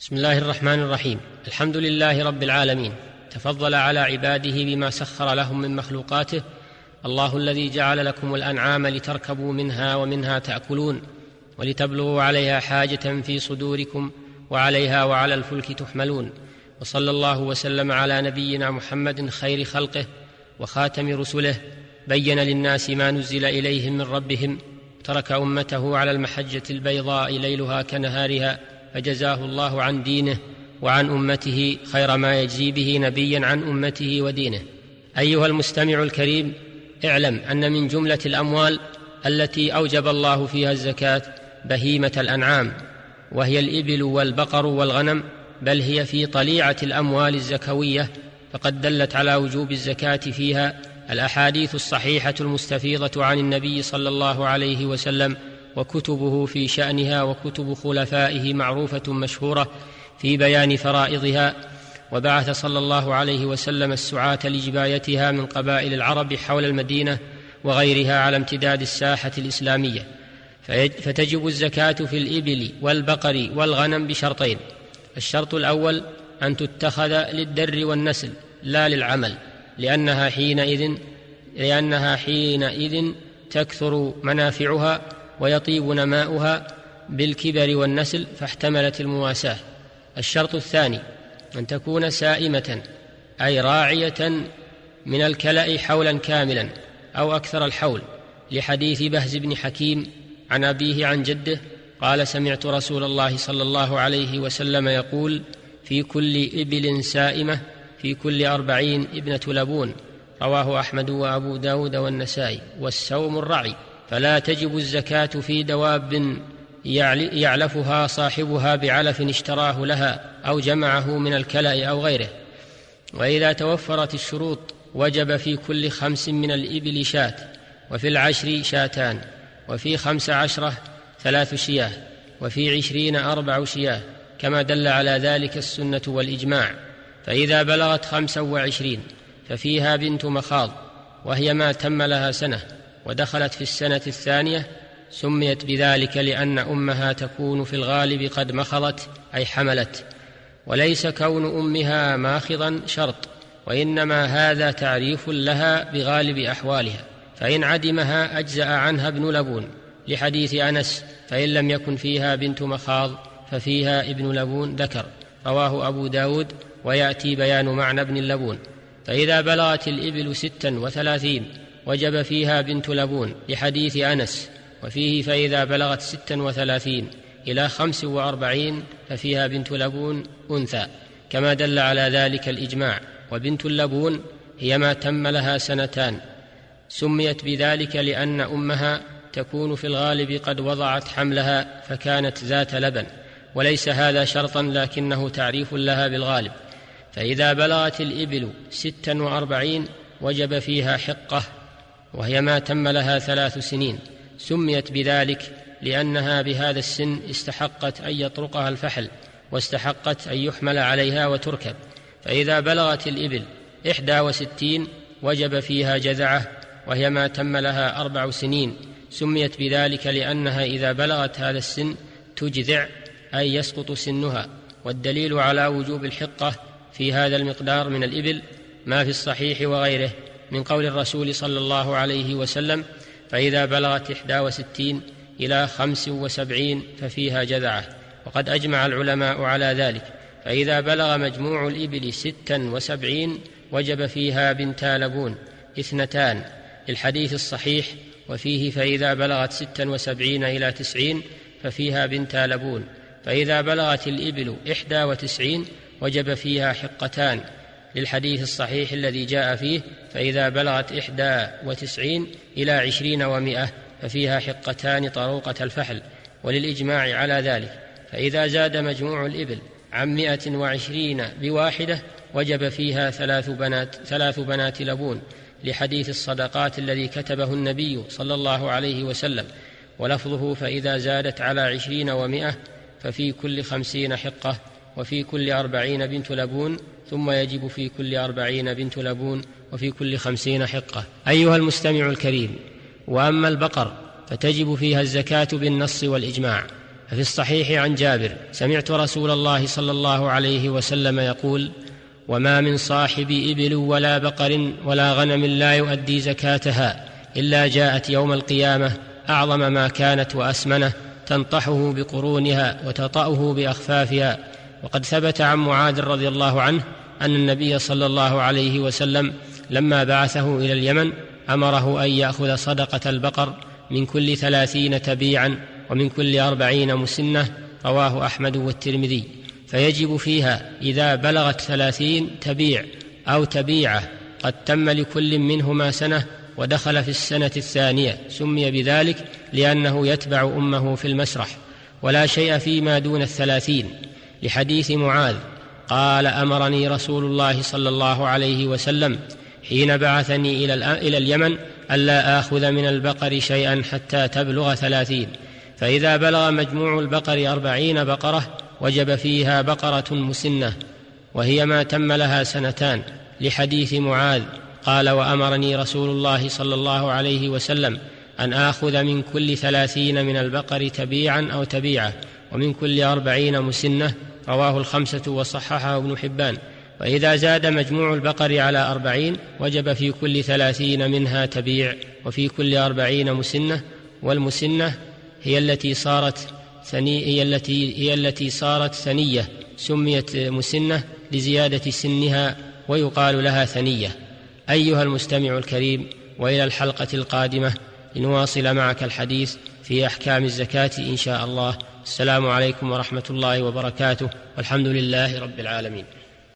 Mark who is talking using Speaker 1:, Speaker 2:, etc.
Speaker 1: بسم الله الرحمن الرحيم. الحمد لله رب العالمين. تفضل على عباده بما سخر لهم من مخلوقاته. الله الذي جعل لكم الأنعام لتركبوا منها ومنها تأكلون. ولتبلغوا عليها حاجة في صدوركم وعليها وعلى الفلك تحملون. وصلى الله وسلم على نبينا محمد خير خلقه وخاتم رسله. بين للناس ما نزل إليهم من ربهم. ترك أمته على المحجة البيضاء ليلها كنهارها. فجزاه الله عن دينه وعن أمته خير ما يجزي به نبيا عن أمته ودينه. أيها المستمع الكريم اعلم أن من جملة الأموال التي أوجب الله فيها الزكاة بهيمة الأنعام وهي الإبل والبقر والغنم بل هي في طليعة الأموال الزكوية فقد دلت على وجوب الزكاة فيها الأحاديث الصحيحة المستفيضة عن النبي صلى الله عليه وسلم وكتبه في شأنها وكتب خلفائه معروفة مشهورة في بيان فرائضها وبعث صلى الله عليه وسلم السعاة لجبايتها من قبائل العرب حول المدينة وغيرها على امتداد الساحة الإسلامية. فتجب الزكاة في الإبل والبقر والغنم بشرطين الشرط الأول أن تتخذ للدر والنسل لا للعمل لأنها حينئذ لأنها حينئذ تكثر منافعها ويطيب نماؤها بالكبر والنسل فاحتملت المواساة. الشرط الثاني أن تكون سائمة أي راعية من الكلأ حولا كاملا أو أكثر الحول. لحديث بهز بن حكيم عن أبيه عن جده قال سمعت رسول الله صلى الله عليه وسلم يقول في كل إبل سائمة في كل أربعين ابنة لبون رواه أحمد وأبو داود والنسائي. والسوم الرعي. فلا تجب الزكاة في دواب يعلفها صاحبها بعلف اشتراه لها أو جمعه من الكلا أو غيره. وإذا توفرت الشروط وجب في كل خمس من الإبل شاة وفي العشر شاتان وفي خمس عشرة ثلاث شياه وفي عشرين أربع شياه كما دل على ذلك السنة والإجماع. فإذا بلغت خمسا وعشرين ففيها بنت مخاض وهي ما تم لها سنة. ودخلت في السنة الثانية سميت بذلك لأن أمها تكون في الغالب قد مخضت أي حملت. وليس كون أمها ماخضا شرط وإنما هذا تعريف لها بغالب أحوالها. فإن عدمها أجزأ عنها ابن لبون. لحديث أنس فإن لم يكن فيها بنت مخاض ففيها ابن لبون ذكر. رواه أبو داود ويأتي بيان معنى ابن اللبون فإذا بلغت الإبل ستا وثلاثين وجب فيها بنت لبون لحديث أنس وفيه فإذا بلغت ستا وثلاثين إلى خمس وأربعين ففيها بنت لبون أنثى كما دل على ذلك الإجماع وبنت اللبون هي ما تم لها سنتان. سميت بذلك لأن أمها تكون في الغالب قد وضعت حملها فكانت ذات لبن وليس هذا شرطا لكنه تعريف لها بالغالب. فإذا بلغت الإبل ستا وأربعين وجب فيها حقه وهي ما تم لها ثلاث سنين سميت بذلك لأنها بهذا السن استحقت أن يطرقها الفحل واستحقت أن يحمل عليها وتركب. فإذا بلغت الإبل إحدى وستين وجب فيها جذعه وهي ما تم لها أربع سنين سميت بذلك لأنها إذا بلغت هذا السن تجذع أي يسقط سنها. والدليل على وجوب الحقة في هذا المقدار من الإبل ما في الصحيح وغيره. من قول الرسول صلى الله عليه وسلم فإذا بلغت إحدى وستين إلى خمس وسبعين ففيها جذعة. وقد أجمع العلماء على ذلك. فإذا بلغ مجموع الإبل ستا وسبعين وجب فيها بنتا لبون اثنتان للحديث الصحيح وفيه فإذا بلغت ستا وسبعين إلى تسعين ففيها بنتا لبون. فإذا بلغت الإبل إحدى وتسعين وجب فيها حقتان. للحديث الصحيح الذي جاء فيه فإذا بلغت إحدى وتسعين إلى عشرين ومائة ففيها حقتان طروقة الفحل وللإجماع على ذلك. فإذا زاد مجموع الإبل عن مائة وعشرين بواحدة وجب فيها ثلاث بنات ثلاث بنات لبون لحديث الصدقات الذي كتبه النبي صلى الله عليه وسلم. ولفظه فإذا زادت على عشرين ومائة ففي كل خمسين حقة وفي كل أربعين بنت لبون ثم يجب في كل أربعين بنت لبون وفي كل خمسين حقة. أيها المستمع الكريم وأما البقر فتجب فيها الزكاة بالنص والإجماع. ففي الصحيح عن جابر سمعت رسول الله صلى الله عليه وسلم يقول وما من صاحب إبل ولا بقر ولا غنم لا يؤدي زكاتها إلا جاءت يوم القيامة أعظم ما كانت وأسمنه تنطحه بقرونها وتطأه بأخفافها وقد ثبت عن معاذ رضي الله عنه أن النبي صلى الله عليه وسلم لما بعثه إلى اليمن أمره أن يأخذ صدقة البقر من كل ثلاثين تبيعا ومن كل أربعين مسنة رواه أحمد والترمذي. فيجب فيها إذا بلغت ثلاثين تبيع أو تبيعة قد تم لكل منهما سنة ودخل في السنة الثانية. سمي بذلك لأنه يتبع أمه في المسرح. ولا شيء فيما دون الثلاثين. لحديث معاذ قال أمرني رسول الله صلى الله عليه وسلم حين بعثني إلى اليمن ألا آخذ من البقر شيئا حتى تبلغ ثلاثين. فإذا بلغ مجموع البقر أربعين بقرة وجب فيها بقرة مسنة وهي ما تم لها سنتان لحديث معاذ قال وأمرني رسول الله صلى الله عليه وسلم أن آخذ من كل ثلاثين من البقر تبيعا أو تبيعة. ومن كل أربعين مسنة رواه الخمسة وصححه ابن حبان. وإذا زاد مجموع البقر على أربعين وجب في كل ثلاثين منها تبيع وفي كل أربعين مسنة. والمسنة هي التي صارت ثني هي التي هي التي صارت ثنية سميت مسنة لزيادة سنها ويقال لها ثنية. أيها المستمع الكريم وإلى الحلقة القادمة لنواصل معك الحديث في أحكام الزكاة إن شاء الله. السلام عليكم ورحمة الله وبركاته والحمد لله رب العالمين.